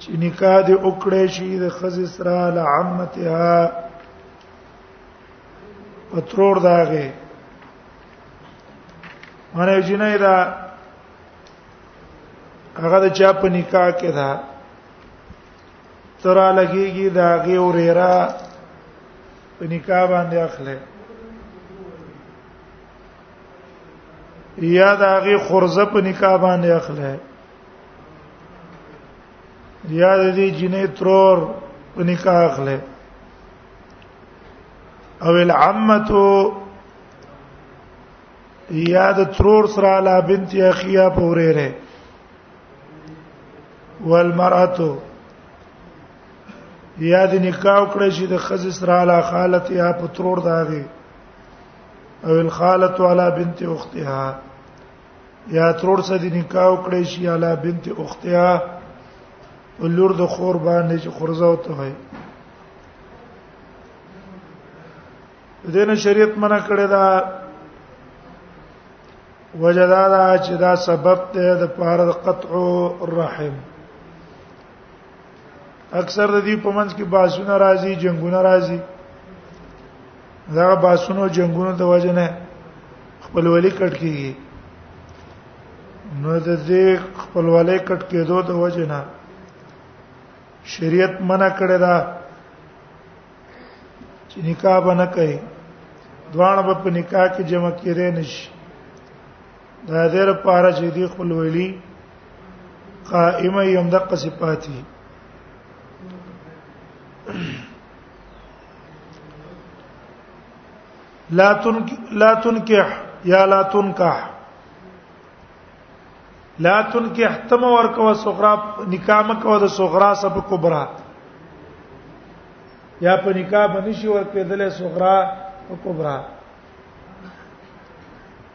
چې نکاح دې وکړې شي د خزې سره لعمتها پترور داغه مانه جنې دا هغه د چا په نکاح کې دا ترا لګيږي دا غي اوريرا په نکاح باندې اخله یا د هغه خرزه په نکاح باندې اخله یا د دې جنې ترور په نکاح اخله او العمه یا د ترور سره لا بنت اخیا پورې ره والمرأه یا د نکاح کړی چې د خزې سره لا خالت یا پترور داغي او الخاله علی بنت اختها یا ترور سره د نکاح وکړي شي علی بنت اختها ولور د خور باندې چې خورزه وته وي دینه شریعت منع کړی دا وجدا دا چې دا سبب ته د پاره د قطع الرحم اکثر د دې په منځ کې باسونه راځي جنگونه راځي دا باسونو جنگونو د وجه نه خپلولي کټ کیږي نو د دې خپلولي کټ کېدو د وجه نه شریعت منع کړی دا چې نکاح بنه کوي دوانه په نکاح کې جمع کېدې نشي دا دې لپاره چې دی خپل ویلي قائمه یم د قصفاتی لا تن لا تنکح یا لا تنکح لا تنکح تم ورکو صغرا نکاح مکو د صغرا سب کبرا یا په نکاح باندې شي ورکېدلې صغرا او کبرا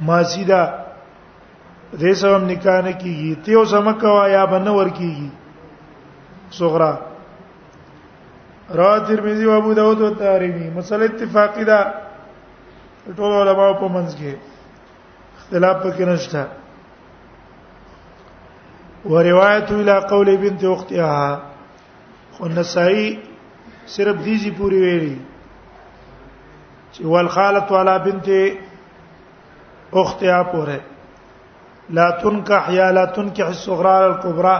ماضی دا دې سره نکاح نه کیږي ته یو سم کوا یا بنه ور کیږي صغرا را ترمذی او ابو داود او تارمی مسله اتفاقی دا ټول علماء په منځ کې اختلاف پکې نشته وروايت الى قول بنت اختها خو نسائی صرف دیزی پوری ویلی چې والخاله والا بنت اختیا پوره لا تنکح یا لا تنکح الصغرى الكبرى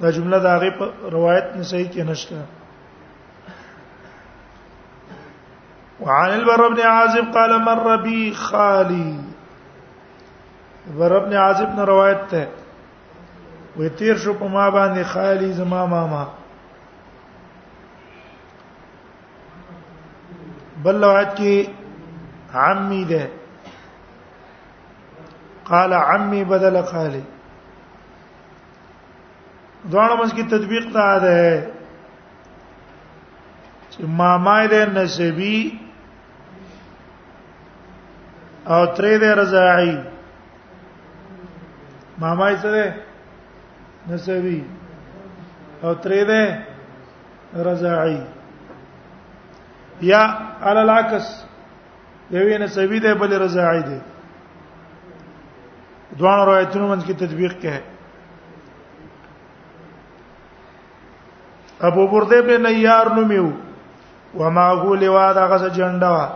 دا جمله دا غي روایت نه صحیح کې نشته وعن البر بن عازب قال مر بي خالي بر بن عازب نے روایت ته وې تیر شو په ما باندې خالي زما ماما بل روایت کې عمي ده قال عمي بدل خالي دوه مس کې تطبیق دا ده چې ماما دې نسبی او ترې دې رضاعي ماما یې څه ده نسبی او ترې دې رضاعي یا علی العکس یوې نسبی ده بل رضاعي ده دوه روایتونو منځ کې تطبیق کړي ابو برده به نیار نومیو وما هو لوا دغه جنډا وا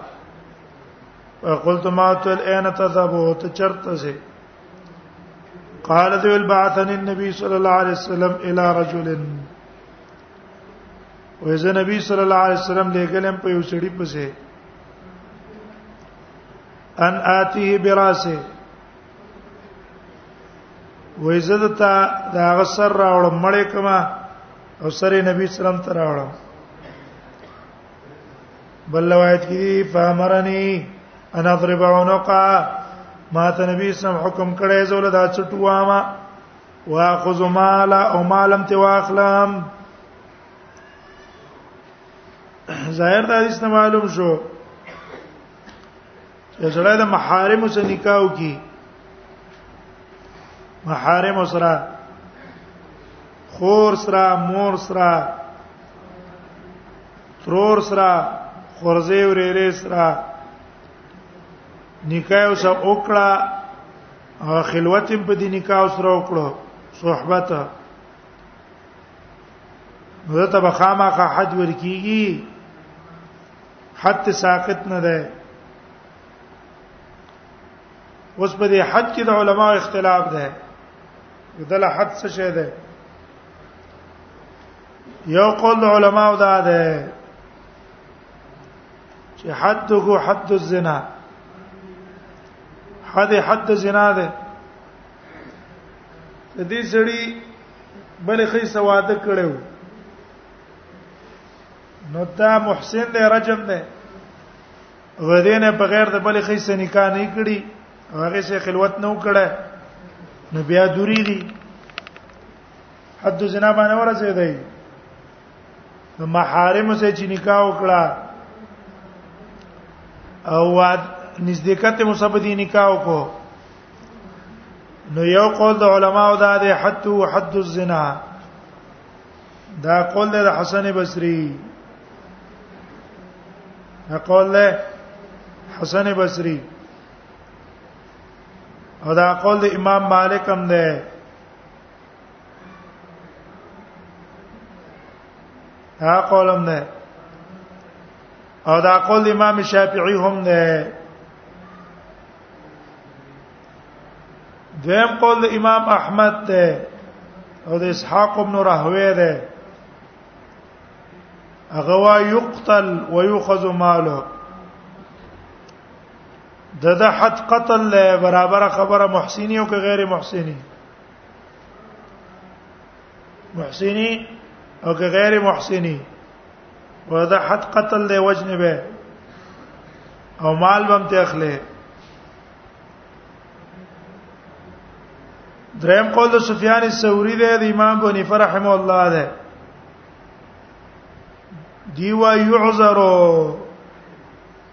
فقلت ما تل اين تذهبو ته چرته سي قالت ول بعثني النبي صلى الله عليه وسلم الى رجل او زه نبی صلی الله علیه وسلم لګلم په یو سړي پسې ان آتیه براسه وې زه دتا دا غسر راوړم مړې کما او سره نبی سلام ته راوړم بل روایت کې دی فامرني انا ضرب عنقا ما ته نبی سم حکم کړی زول دا چټوامه واخذ مال او مالم ته واخلم ظاهر د حدیث نه معلوم شو چې سره د محارم سره نکاح وکي محارم سره خور سره مور سره ترور سره خورزه ورېرې سره نکاح وسه وکړه هغه خلوت په دې نکاح سره وکړو صحبت نو ته به خامخا حد ورکیږي حد ساقط نه ده اوس په دې حد کې د علماو اختلاف ده دل حد څه شه ده یو قول علماو دا ده چې حده حد الزنا حد حد زنا ده د دې سړي بل خې سواده کړو نو تا محسن دی رجم دی ودینه بغیر د بل خې سره نکاح نه کړي هغه سره خلوت نه وکړه نو بیا دوری دي حد زنا باندې ورسېدای د محارم سره چې نکاح وکړه او واد نزدېکت مصبدي نکاح وکړو نو یو قول د علماو دا دی حد او حد الزنا دا قول د حسن بصري دا قول له حسن بصري او دا قول د امام مالک هم دی ها قولم نه او دا قول امام شافعي هم نه دویم قول امام احمد ده او د اسحاق ابن راهوی ده هغه وا یقتل ويؤخذ ماله د د حد قتل برابر خبره محسنی او که غیر محسنی محسنی او که غیر محسنی ودا حد قتل دی وجنه به او مال بم ته اخله دریم قول د سفیان الثوری دی د امام بنی فرحم الله دی دی وا یعذرو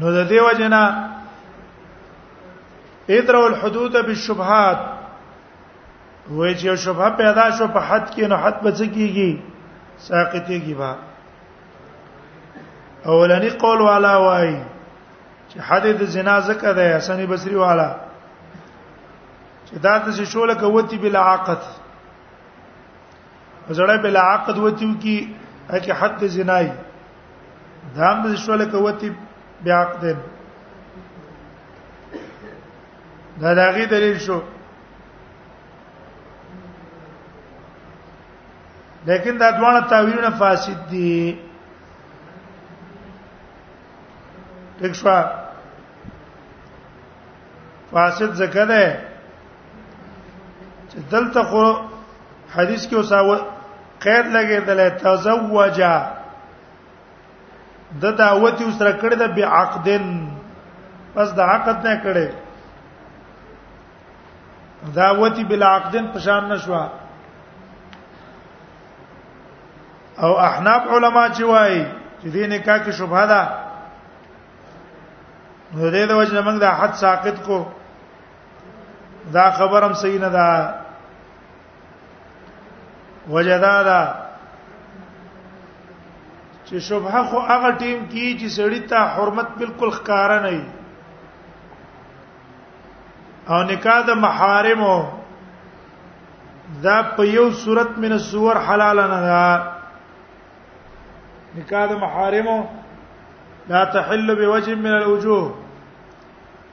نو د دیو جنا ادرو الحدود بالشبهات وای چې شبهه پیدا شو په حد کې نو حد بچ کیږي ساقطيږي با اولنی قول والا وای چې حد د زنا زکه ده حسن بصري والا چې دا د شوله کوتی بلا عقد زړه بلا عقد وتیو کی اکی حد زنای دام د شوله کوتی بیا عقد دا داغي دلیل شو لیکن دا دوه تعویلونه فاسد دي ټیک شو فاسد زکه ده چې دلته خو حدیث کې وساو قید لګیدل تزوجا د دعوت یو سره کړی د بعقدن پس د عقد نه کړی دعوت بلا عقدن پشان نشوا او احناف علما چې وایي چې دې نکاح کې شوبه ده نو دې د وجه موږ د حد ساقط کو دا خبرم صحیح نه ده وجدا دا چې شبهه خو هغه ټیم کی چې سړی ته حرمت بالکل ښکارا نه او نکاح د محارمو دا په یو صورت من الصور حلال نه ده نکاح د محارمو لا تحل بوجه من الوجوه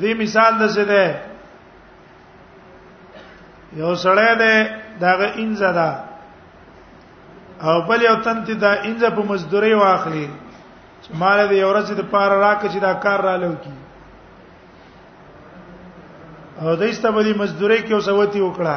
دې مثال د څه ده یو سړی دی داغه انځه ده او بل یو تن ته دا انځه په مزدوري واخلي چې مال دې یو ورځ د پاره راک چې دا کار را لو کی او دایسته بلی مزدوري کې اوسوتی وکړه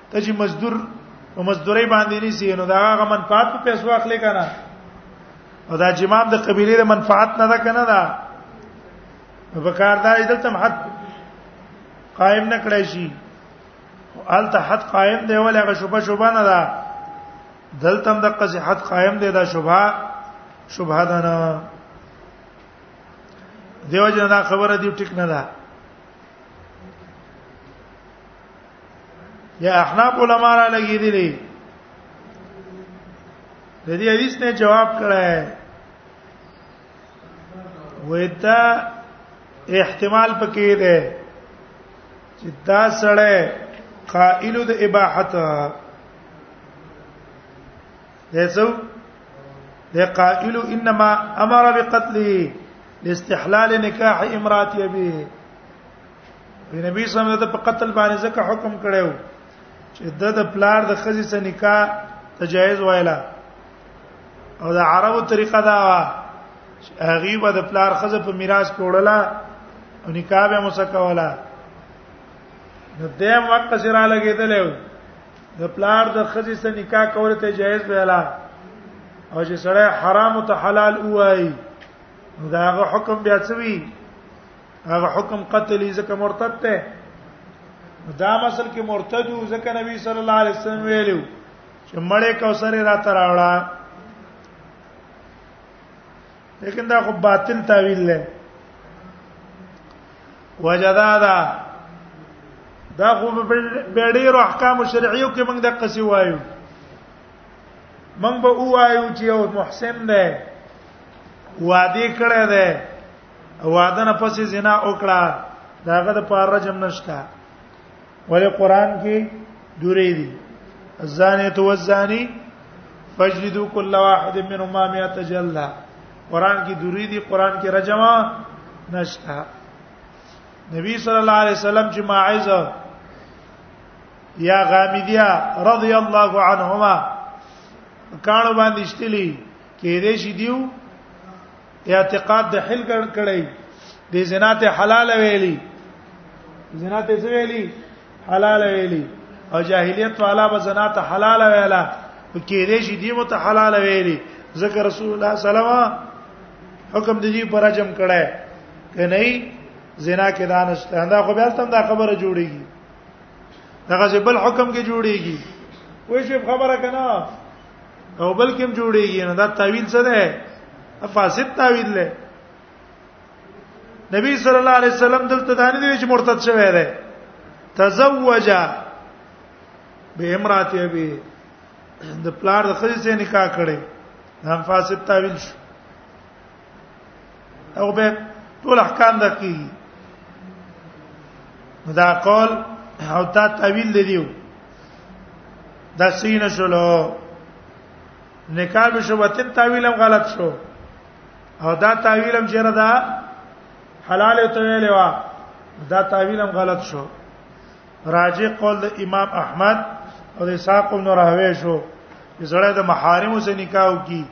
ته چې مزدور او مزدوري باندې نيسي نو دا هغه منفعت په پیسو اخلي کنه او دا جمام د قبيله د منفعت نه ده کنه دا وکړ دا دلته حد قائم نه کړی شي الته حد قائم دی ولې هغه شوبه شوبه نه ده دلته د قضې حد قائم دی دا شوبه شوبه ده نه دیو جنا خبره دی ټیک نه ده یا احناف علما را لګی دي لري د دې حدیث نه جواب کړه وېتا احتمال پکې ده چې دا سړی قائل د اباحت دیسو د قائل انما امر بقتله لاستحلال نکاح امرات ابيه دی نبی صلی الله علیه وسلم په قتل باندې ځکه حکم کړو چې د د پلار د خزي سره نکاح تجایز وایلا او د عربو طریقه دا وا هغه به د پلار خزه په میراث کې وړله او نکاح به مسکولا نو دیم وخت سره لګیدل د پلار د خزي سره نکاح کول ته جایز ویلا او چې سره حرام او حلال وایي دا غو حکم بیا څه وی هغه حکم قتل ځکه مرتد ته دا مسل کې مرتد وو ځکه نبی صلی الله علیه وسلم ویلو چې مړې کوثر را تر راوړه لیکن دا خو باطل تعویل لري وجدادا دا خو به ډېر احکام شرعیو کې موږ د قصي وایو موږ به وایو چې یو محسن دی وادي کړه دی او واده نه پسې زنا وکړه داغه د پاره رجم نشتا ولې قران کې دورې دي الزانیه تو الزانی فجلدوا كل واحد منهما 100 جلدا قران کې دورې دي قران کې رجم نشتا نبی صلی الله علیه وسلم چې ماعز یا غامدیا رضی الله عنهما کانو باندې شتلی کې دې شې دیو اعتقاد د حل ګړ کړی د زنا ته حلال ویلی زنا ته څه ویلی حلال ویلی او جاهلیت والا به زنا ته حلال ویلا کې دې شي دی مت حلال ویلی ذکر رسول الله صلی الله علیه وسلم حکم دی پر جم کړه که نه زنا کې دانش دا خو بیا تم دا خبره جوړیږي دغه بل حکم کې جوړیږي وې شی خبره کنا او بلکې جوړیږي نه دا تعویل څه ده فاسد تعویل ده نبی صلی الله علیه وسلم دلته دانی دی چې مرتد شوی دی تزوج به امرات ابي د پلار د خځې سره نکاح کړي هم فاسد تعویل شو او به ټول احکام دقیق دا قول او دا تعویل لريو دا سین شلو نکاح به شو وتن تعویل هم غلط شو او دا تعویل هم چیرې دا حلال ته ویلې وا دا تعویل هم غلط شو راجع قول د امام احمد او اسحاق بن راهوی شو چې زړه د محارم سره نکاح وکي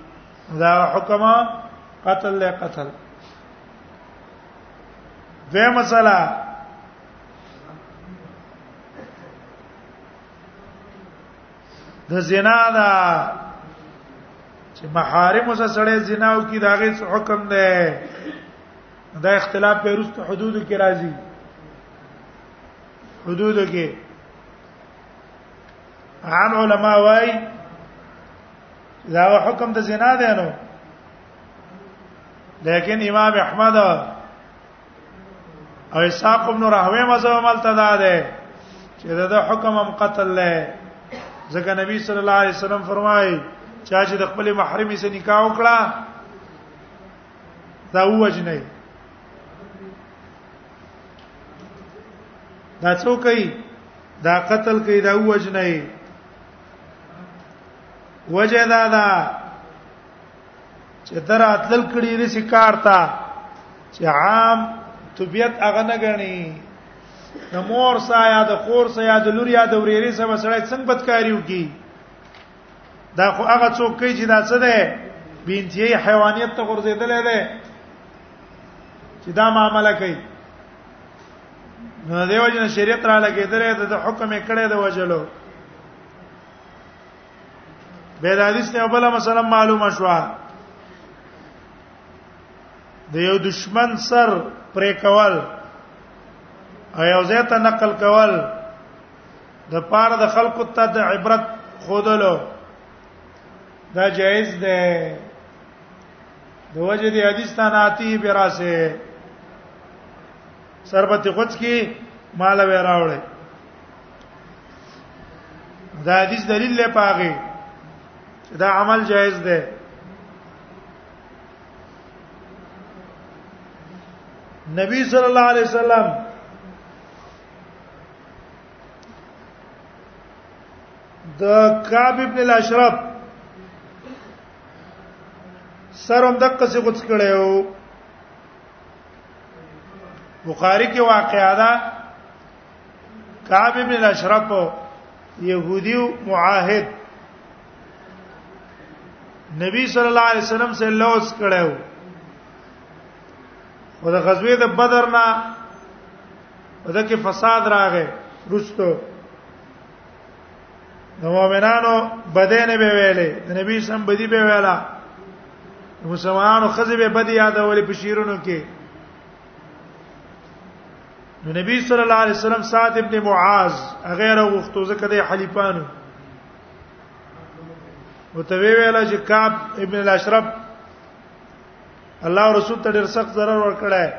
دا حکما قتل له قتل دې مسله د زنا دا چې محارم سره سړی زنا او کی داغه حکم ده دا اختلاف په رست حدود کې راځي حدود کې عام علما وايي دا حکم د زنا دی نو لیکن امام احمد او اسحاق ابن راهوی مزه ملته دا ده چې دا حکم هم قتل لای ځکه نبی صلی الله علیه وسلم فرمایي چا چې د خپل محرمې سره نکاح وکړه دا وجنه دا څوک دا قتل کوي دا وجنه وجه دا ده چې تر اتل کړي دې شکار تا چې عام طبيعت هغه نه غني د مور سا یا د خور سا یا د لور یا د وريري سا مسړی څنګه بدکاریو کی دا خو هغه څوک کوي چې دا څه ده بنتي حیوانیت ته غورځیدل ده چې دا معاملې کوي نو دیو جن شریعت را لګیدل د حکم کړه د وجلو به د حدیث نه بل مثلا معلومه شو د یو دشمن سر پرې کول او یو ځای ته نقل کول د پاره د خلکو ته د عبرت خودلو دا جایز ده د وجه دی حدیث ته ناتی براسه سربت غوڅ کی مال و راوړل دا حدیث دلیل له پاغه دا عمل جائز ده نبی صلی الله علیه وسلم د کعب ابن الاشرف سره هم دقه څه غوڅ کړو بخاری کې واقعا ده کعب بن اشرف يهودي معاهد نبی صلی الله علیه وسلم سے لوز کړو او د غزوه د بدر نه ودکه فساد راغې رستو د مؤمنانو بدن به ویلې د نبی سم بدی به ویلا مسلمانانو خزه به بدی یادولې په شیرونو کې نو نبی صلی الله علیه وسلم سعد ابن معاذ غیر غختو زکه د حلیفانو وتوی ویلا چې کعب ابن الاشرف الله رسول ته ډیر سخت ضرر ورکړای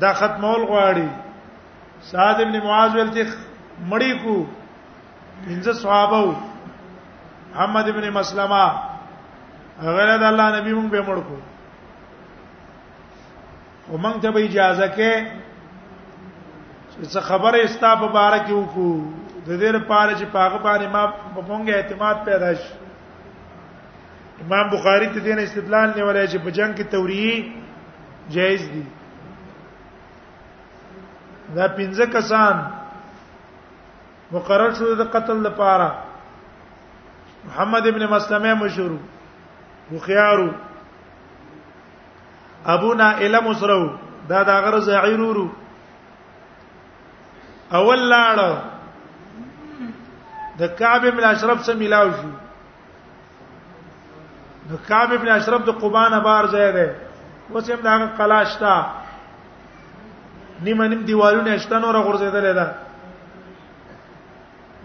دا ختمول غواړي سعد ابن معاذ ولته مړی کو پنځه صحابه محمد ابن مسلمه غیر د الله نبی مونږ به مړ کو او مونږ ته به اجازه کې څه خبره استا په بار کې وکړو د دې لپاره چې پاغه باندې ما په مونږه اعتماد پیدا شي امام بخاری ته دین استدلال نیولای چې په جنگ کې توریه جایز دي دا پنځه کسان مقرر شو د قتل لپاره محمد ابن مسلمه مشهور بخيارو ابو نائله مسرو دا دا غره زعيرورو اول لاړ د کعب ابن اشرف سره ملاو شو نو کعب ابن اشرف د قباء نه بار ځای دی اوس هم دا قلاشتا نیمه نیم دیوالونه شته نور غورځیدل ده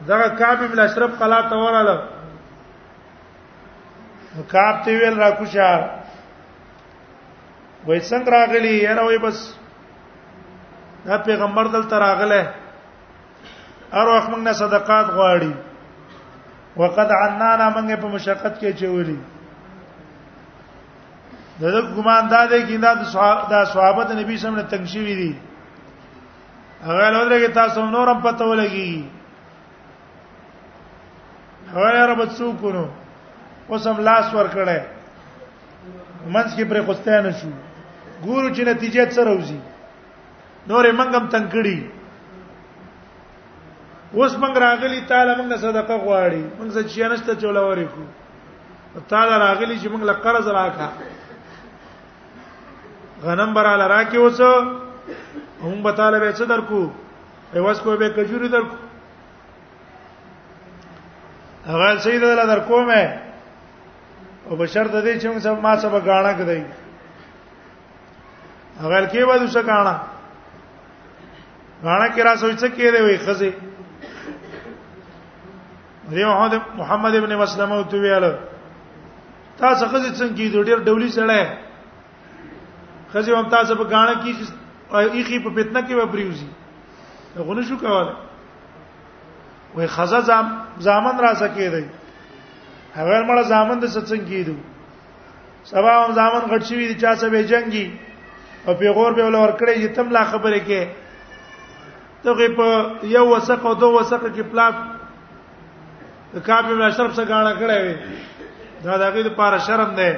دغه کعب ابن اشرف قلا ته وراله نو کعب ته ویل را کوشه وای څنګه راغلی یاره وای بس دا پیغمبر دلته راغله هر وخت موږ نه صدقات غواړي وقد عنانا موږ په مشقت کې چولې دغه ګمان دا دی چې دا د صحابه د نبی سم نه تنگ شي وي دي هغه لوړه کې تاسو نورم پته ولګي هغه رب څوک نو اوس هم لاس ور کړه منځ کې پر خوستانه شو ګورو چې نتیجه څه راوځي نورې منګم تنگ کړي اوس موږ راغلی تعالی موږ صدقه غواړي موږ څه چې نشته چولا ورې کو تعالی راغلی چې موږ له قرض راکا غنم براله راکې اوس هم به تعالی به څه درکو ایواز کو به کجوري درکو هغه سید الله درکو مې او بشرط دې چې موږ ما سبا غاڼه کړی غل کې و دوسه کاڼه غاڼه کې را سوچ کې دی وي خزه دی محمد ابن مسلمه او تو ویل تاسو خزه څنګه کی ډیر ډولی سره خزه هم تاسو په غاڼه کې ایخي په فتنه کې و پریوزي غونه شو کاوه وې خزه زامن را سکے دی هغه مړه زامن د څنګه کیدو سبا هم ځامن غټ شوی دي چا سبه جنگي او پیغور به ولور کړی چې تم لا خبره کې ته په یو وسق او دوه وسق کې پلاپ کعب ابن اشرف څخه غاڼه کړې وي دا د هغه لپاره شرم دی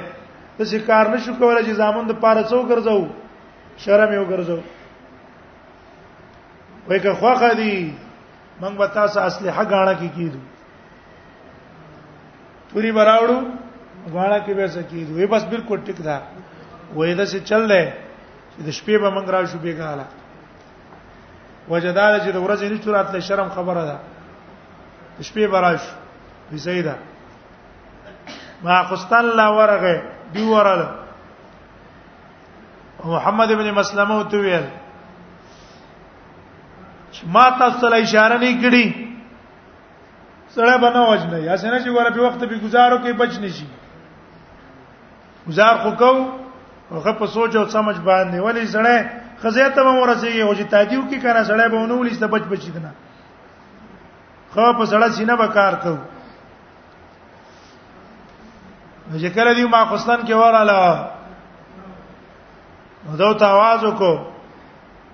چې کار نشو کولای چې ځامن د لپاره څو ګرځو شرم یو ګرځو وای که خوخه دي موږ به تاسو اصلي حق غاڼه کې کیدو پوری براوړو غواړه کې به سکی دوی بس بالکل ټیک ده وې دا چې چل دی د شپې به منګ را شو بیګاله وجدار چې د ورځې نشته راتله شرم خبره ده د شپې براش وی زیدا ما قسطن لا ورغه دی ورله محمد ابن مسلمه او تویل ما تاسو له اشاره نه کړی سره به نه وجنه یا سره چې ور په وخت به گزارو کې بچ نشي گزار خو کو هغه په سوچ او سمج باندې ولې سره خزه ته مو رسیږي او چې تادیو کې کنه سره به ونه ولې ست بچ بچی دنه خو په سره سینه به کار کو چې کله دی ما خوستان کې وراله نو دا تاواز وکړو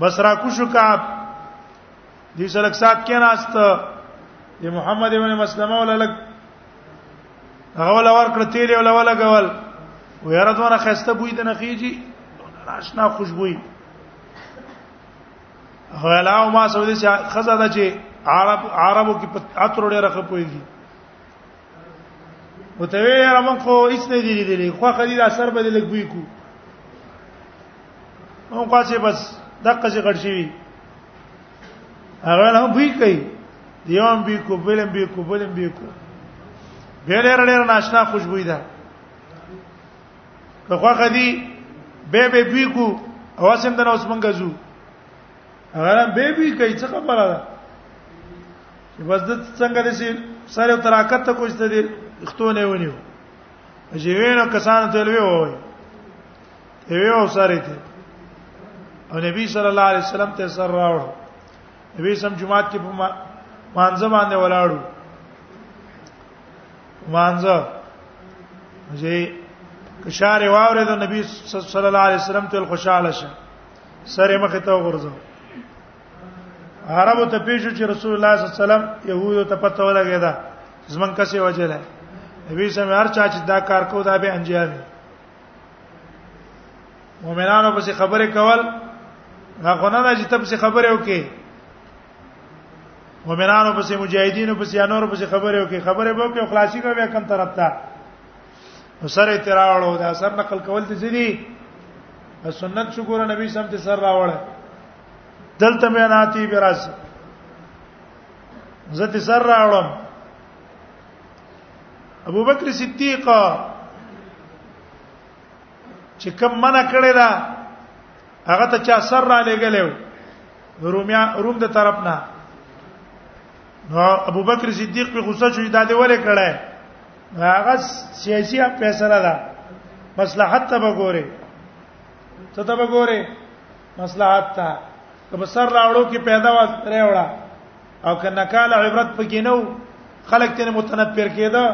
بس را کو شو کعب دې سره سات کې راست د محمد ابن مسلمه ولا لګ هغه ولا ور کړ تیل ولا ولا غول ویره دونه خسته بوی د نخیجی ناشنا خوشبوئی غلاو ما سعودي خزه ده چې عرب عربو کې عطر ډېر خپويږي او ته یې رمن خو هیڅ نه دی لیدلی خو خدي دا سر به لګ بوی کو او قاصه بس دغه څه غړ شي هغه نه بوی کوي دیوم بی کو بلم بی کو بلم بی کو بیل رړې ناشنا خوشبوئی ده که خو خدي به به بی کو اوسم دنه اوس منګه زو هغه به بی کوي څه خبره ده چې بس د څنګه د سي سره تراکت ته کوشته دي اختونه ونیو چې وینو کسان ته لوي وای ته ویو سره ته او نبی صلی الله علیه وسلم ته سر راوړ نبی سم جمعات کې په مانځ باندې ولاړو مانځ چې کشار واوره د نبی صلی الله علیه وسلم ته خوشاله شه سره مخ ته وغورځو عربو ته پیښو چې رسول الله صلی الله علیه وسلم يهودو ته پته ولګی دا زمون کسې وجه ده نبی سم هر چا چې دا کار کو دا به انجام مؤمنانو پسې خبره کول هغه نه نه چې تب څه خبره وکي مؤمنانو پسې مجاهدینو پسې انور پسې خبره وکي خبره به وکي خلاصي کوي بیا کم طرف ته سر اعتراض دا سر نقل کول دي سنت شکر نبی سم ته سر راوړل دلته مې ناتی براز زت سر راوړم ابو بکر صدیق چې کم منع کړی دا هغه ته چا سر را لګلې رومیا روم د طرف نه نو ابو بکر صدیق په غوسه شو دا دی ولې کړه هغه سیاسي فیصله ده مصلحت ته وګوره ته ته وګوره مصلحت ته کبه سر راوړو کې پیدا و راوړه او کنه کال عبرت پکې نو خلک ته متنفر کېده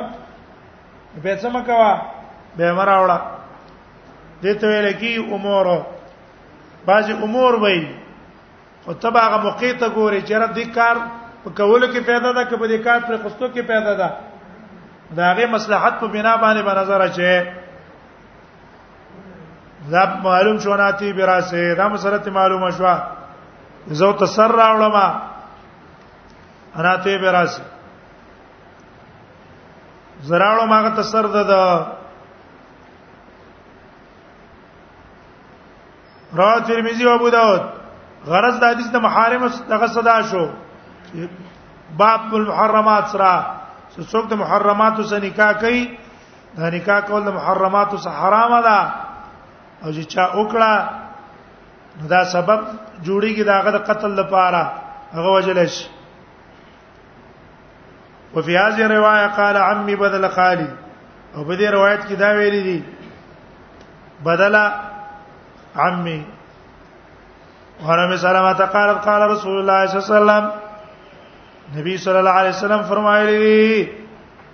به څه مکوا به مراوړه دې ته ویل کی امور بعضی امور وای او تبع هغه موقع ته ګوري چې رد کار په کولو کې پیدا ده کبه دې کار پر قصتو کې پیدا ده دا غي مصلحت په بنا باندې به نظر اچي دا معلوم شو ناتی براسه دا مسرت معلومه شو زو تسر راولم انا ته براسه زراړو ماغه تسر د رواه ترمذی او ابو داود غرض د حدیث د محارم دغه صدا شو باب المحرمات سره څوک د محرمات سره نکاح کوي دا نکاح کول د محرماتو څخه حرام ده او چې چا وکړه دا سبب جوړیږي دا غد قتل لپاره هغه وجل شي وفي هذه الروايه قال عمي بدل خالي او په دې روایت کې دا ویلي دي بدل عمي ورمه سلامه قال قال رسول الله صلى الله عليه وسلم نبی صلی الله علیه وسلم فرمایلی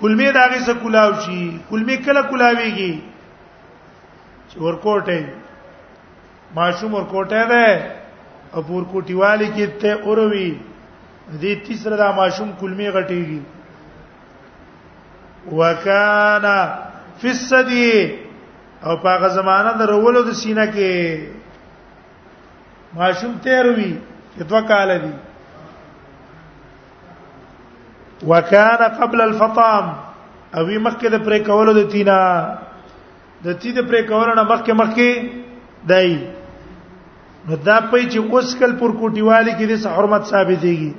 کلمې داغه څخه کلاو شي کلمې کله کلاويږي چې ورکوټه ماشوم ورکوټه ده او ورکوټي والی کې ته اوروي دې تیسره دا ماشوم کلمې غټيږي وکانا فی الصدی او په هغه زمانہ د رولو د سینه کې ماشوم تیروي چې دوه کال دي وکان قبل الفطام او وی مخکې د پرې کولو د تینا د تی د پرې کولو نه مخکې مخکې دای نو دا په چې اوس کل پر کوټیوالي کې د حرمت ثابتېږي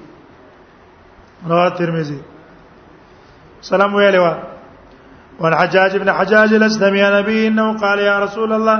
رواه ترمذی سلام ویلی وا وعن حجاج بن حجاج الاسلمي نبي انه قال يا رسول الله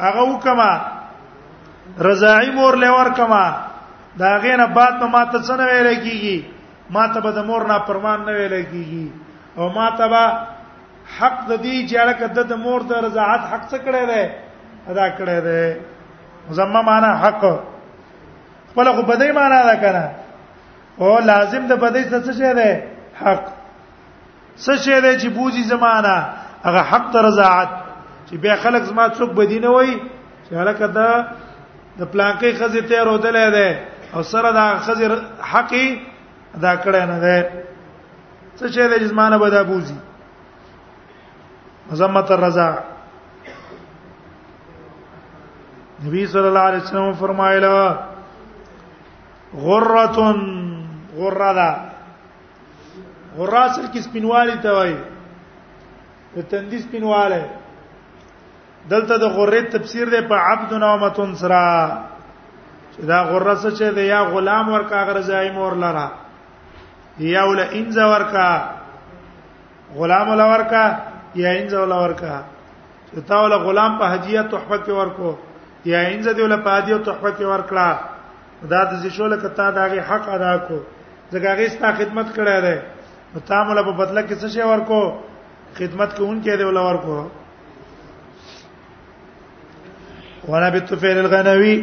هغه وکما رضاعي مور لور کما دا غینه بعد په ما ته څه نه ویل کیږي ما ته به د مور نه پرمان نه ویل کیږي او ما ته به حق د دې چې الکه د مور د رضاعت حق څه کړی دی ادا کړی دی زمما معنا حق خپل خو بدی معنا ده کنه او لازم د بدی څه څه دی حق څه شی دی چې بوزي زمانہ هغه حق ته رضاعت چې بیا خلک زما څوک بدینه وای چې هلکه دا د پلانکې خزه ته رودلې ده او سره دا خزه حق دا کړه نه ده څه شی دی چې زمانہ به دا بوزي مزمت الرضا نبی صلی الله علیه وسلم فرمایله غره غره غراسل کې سپینوالی ته وایي د تندې سپینواله دلته د غره تفسیر دی په عبد نامتون سرا چې دا غره څه چې دی یا غلام ورکا غر ځای مور لرا یا ول انز ورکا غلام ول ورکا یا انز ول ورکا چې تا ول غلام په هدیه تحفه کې ورکو یا انز دی ول په هدیه تحفه کې ورکړه دا د څه شو لکه تا داغه حق ادا کو ځکه هغه ستا خدمت کړی دی نو تا مل په بدله کې څه شی ورکو خدمت کوونکې دی ولا ورکو وانا بتفیل الغنوی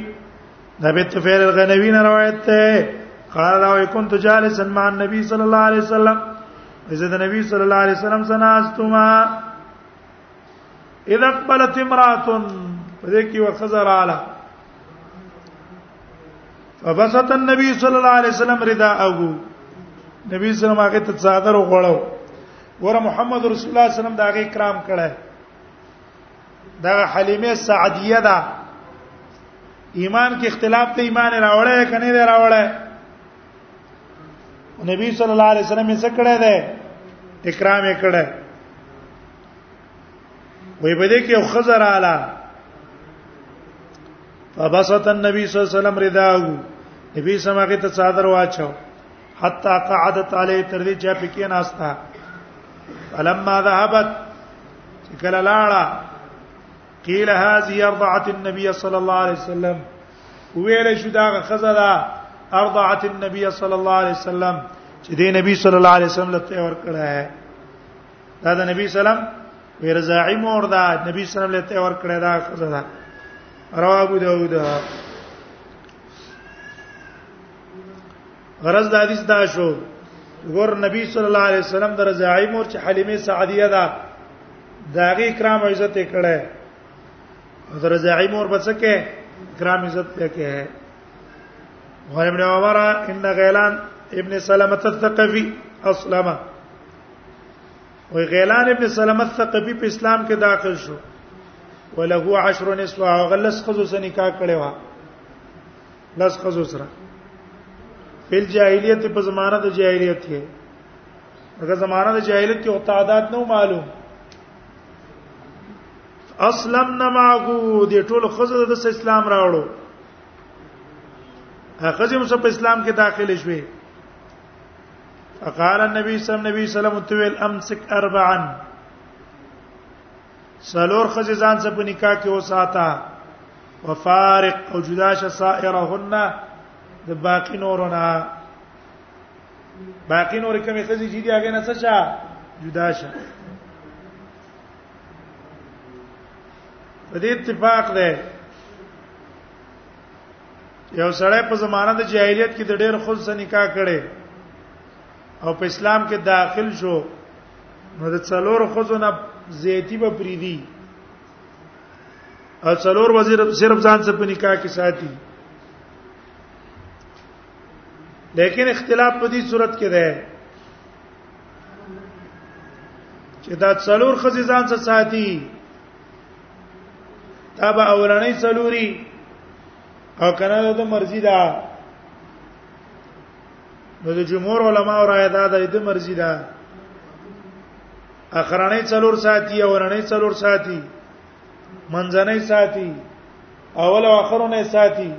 دا بتفیل الغنوی نه روایت ده قال لو كنت جالسا مع النبي صلى الله عليه وسلم اذا النبي صلى الله عليه وسلم سناستما اذا اقبلت امراه فذكي وخزر على فبسط النبي صلى الله عليه وسلم رداءه نبی صلی الله علیه وسلم هغه ته صادر وغوړو ور محمد رسول الله صلی الله علیه وسلم دا غي کرام کړه دا حلیمه سعدیه ده ایمان کې اختلاف ته ایمان راوړی کنه دی راوړی نبی صلی الله علیه وسلم یې څه کړه ده اکرام یې کړه وې په دې کې یو خزر اعلی فبسط النبي صلی الله علیه وسلم رداو نبی سماګه ته صادر واچو حتا قعدت علی تر دې چې په کې ناستا فلما ذهبت کله لاړه قيل هذه ارضعت النبي صلى الله عليه وسلم ویل شو دا خزدا ارضعت النبي صلى الله عليه وسلم چې دې نبی صلی الله علیه وسلم له تور کړه دا د نبی سلام ورزاعی مور دا نبی سلام له ته ور کړه دا خزه دا رواه ابو داود غرض د حدیث دا شو ګور نبی صلی الله علیه وسلم د رضاعی مور چې حلیمه سعدیه ده داغه کرام عزت کړه د رضاعی مور بچکه کرام عزت پکې ہے وعن ابن عمر ان غیلان ابن سلمہ الثقفی اسلمہ وی غیلان ابن سلمہ ثقفی په اسلام کې داخل شو وله عشر نسوا غلس خزو سره نکاح کړي وا لس خزو سره په جاهلیت په زمانہ د جاهلیت کې هغه زمانہ د جاهلیت کې او تعداد نو معلوم اصلا نماغو دې ټول خزو د اسلام راوړو هغه خزو په اسلام کې داخل شوه فقال النبي صلى الله عليه وسلم تويل امسك اربعا سلور خزي ځان څخه په نکاح کې وساته وفارق او جدا ش سائرهن د باقی نورنا باقی نور کومې خزي چې دی هغه نه څه شه جدا شه په دې اتفاق ده یو سړی په زمانه د جاهلیت کې د ډېر خود سره نکاح کړي او په اسلام کې داخل شو نو د څلور خزونه زیتی به پریدي او څلور وزیر صرف ځان څخه په نکاح کې ساتي لیکن اختلاف په دې صورت کې ده چې دا څلور خزې ځان څخه ساتي دا به اولنې سلوري او کنه د مرزي دا نو د جمهور علما او رائے دا د مرزي دا اخرانه څلور ساتي او ورانه څلور ساتي منځنۍ ساتي اول او اخرونه ساتي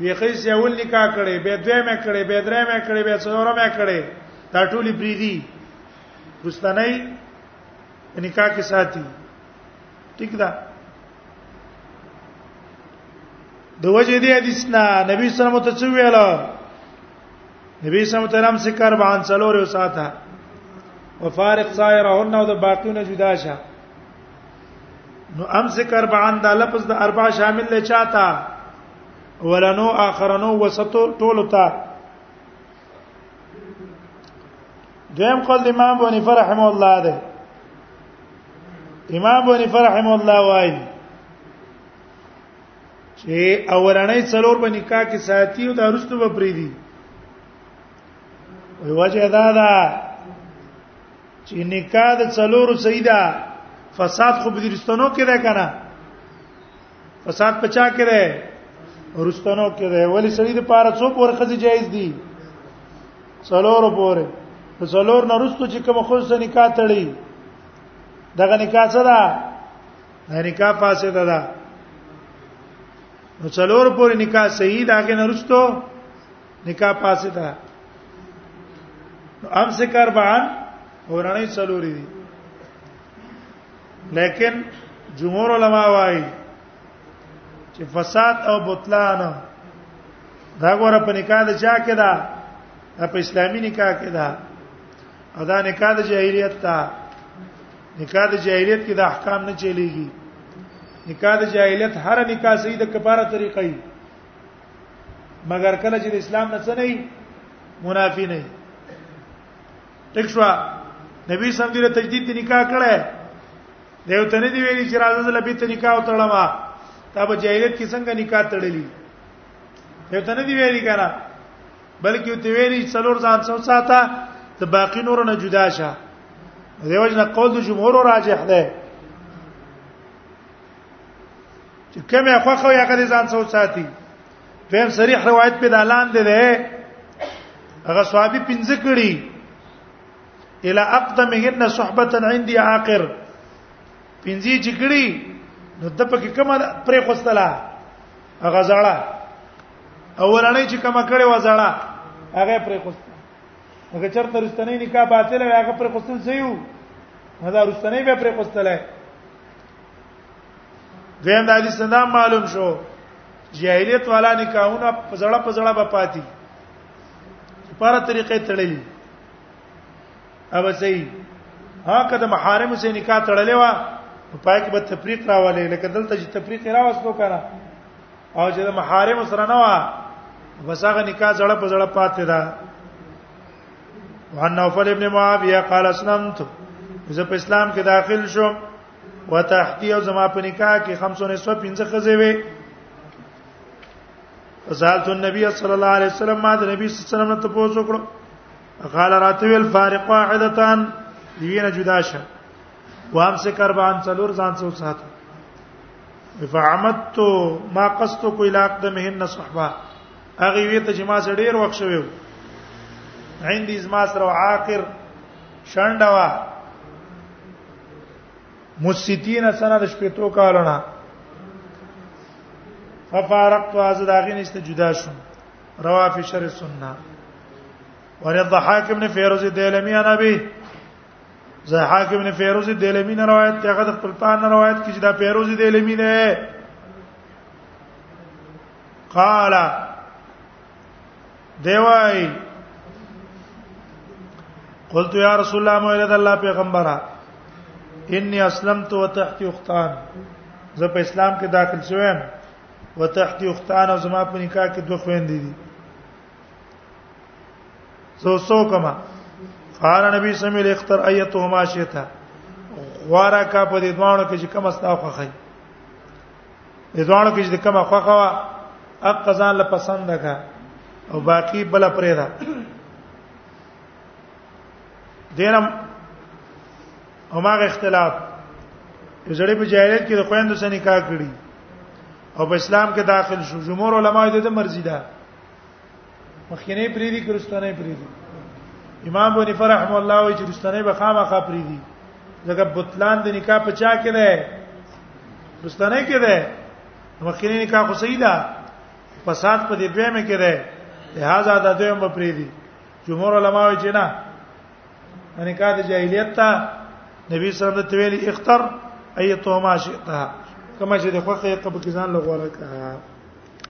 ویخی سی اول نکاح کړي به دوی مې کړي به درې مې کړي به څلور مې کړي دا ټولي بریدي پښتنۍ په نکاح کې ساتي ټیک ده د وجه دې حدیث نه نبی صلی الله علیه وسلم ته څه ویل نبی صلی الله علیه وسلم څخه کار باندې څلور یو ساته وفارق سایرهن او د باقیونه جدا شه نو امسک اربعان دا لفظ د اربع شامل له چاته ولنو اخرنو وسطو ټولو ته دویم قول د امام بونی فرحم الله ده امام بونی فرحم الله وایي چې اولنۍ څلور باندې کا کې ساتي او دا رستو به پری دي وی وجه دا ده چې نکاح د څلور سیدا فساد خو به درستنو کې ده کنه فساد پچا کړي ورستنو کړي ولی سړي د پاره څو پور خزي جایز دي څلور پور په څلور نه رستو چې کوم خو سره نکاح تړي دغه نکاح څه ده دا نکاح فاسد ده نو څلور پور نکاح صحیح ده هغه نه رستو نکاح فاسد ده امسکر بان ورنۍ څلوري دي لیکن جمهور علما وايي چې فساد او بطلان دا ګوره په نکاح د چا کې دا په اسلامي نکاح کې دا او دا نکاح د جاهلیت ته نکاح د جاهلیت کې د احکام نه چلیږي نکاح د جاهلیت هر نکاح سي د کفاره طریقې وي مګر کله چې اسلام نه څه نه منافي نه دښوا نبی سم دې تجدید نکاح کړه دیو ته نه دی ویلي چې راځه زله به ته نکاح وتړم تا به جاهلیت کې څنګه نکاح تړلی دیو ته نه دی ویلي کنه بلکې ته ویلي څلور ځان څو ساته ته باقی نور نه جدا شه دیو جن قول د جمهور راجح ده چې کمه خوخه یا کړي ځان څو ساتي دیم صریح روایت په دالان دی ده هغه صحابي پنځه کړي الى اقدمهن صحبه عندي عاقر پنځه چې کړي نو د پکې کومه پرې خوستلا هغه زړه اولنې چې کومه کړي و زړه هغه پرې خوستلا هغه چرته رستنې نکاح باطل هغه پرې خوستل سيو هدا رستنې به پرې خوستلای دیم د حدیث نه معلوم شو جاهلیت والا نکاحونه په زړه په زړه به پاتې پر طریقې تړلې او صحیح ها کده محارم سره نکاح تړلې و په پای کې به تفریق راولې لکه دلته چې تفریق راوستو کنه او چې محارم سره نه و بس هغه نکاح زړه په زړه پاتې ده وان نوفل ابن معاویه قال اسلمت زه په اسلام کې داخل شوم وتحتی او زما په نکاح کې 515 خزې وي فسالت النبي صلى الله عليه وسلم ما د نبی صلی الله علیه وسلم ته پوښتنه وکړه قال راتوی الفارق واحدتان دیوینه جدا شه وامسك اربعا څلور ځان څو سات فعمدت ما قصت الى اقدمهن صحبه اغه وی ته جما سره ډیر وخت شوی عندي زما سره عاقر شندوا مسیتین سنه د شپېتو کالونه ففارقت از داغین است جدا شوم روا فی شر سنه ورد ضحاک ابن فیروز دیلمی انا به ضحاک ابن فیروز دیلمی نه روایت ته هغه د خپل پان نه روایت کیږي دا فیروز دیلمی نه قال دی وای قلت یا رسول الله محمد الله پیغمبره انی اسلمت وتحت اختان زه په اسلام کې داخل شوم وتحت اختان او زما په نکاح کې دوه خويندې دي سو سو کما قال نبی صلی الله علیه وسلم اختر ایتهما شئتا غواره کا په دې دوانو کې چې کوم استاو خخی د دوانو کې چې کومه خوخه وا اق ځان له پسند کا او باقی بل پرې ده دینم هماغه اختلاف زړه په جاهلیت کې د خويندو سره نکاح کړی او په اسلام کې داخل شو جمهور علما دې ته مرزي ده مخکنه پری دي کرستانه پری دي امام بونی فرحم الله وی چې رستنه به خامخا پری دي ځکه بطلان د نکاح په چا کې ده رستنه کې ده مخکنه نکاح خو صحیح ده فساد په دې دوه مې کې ده لہذا دا دوه مې پری دي جمهور علما وی چې نه نکاح د جاهلیت ته نبی صلی الله علیه وسلم ویلي اختر ايتهما شئتها کما چې د خوخه قبل کې ځان لغوره کړه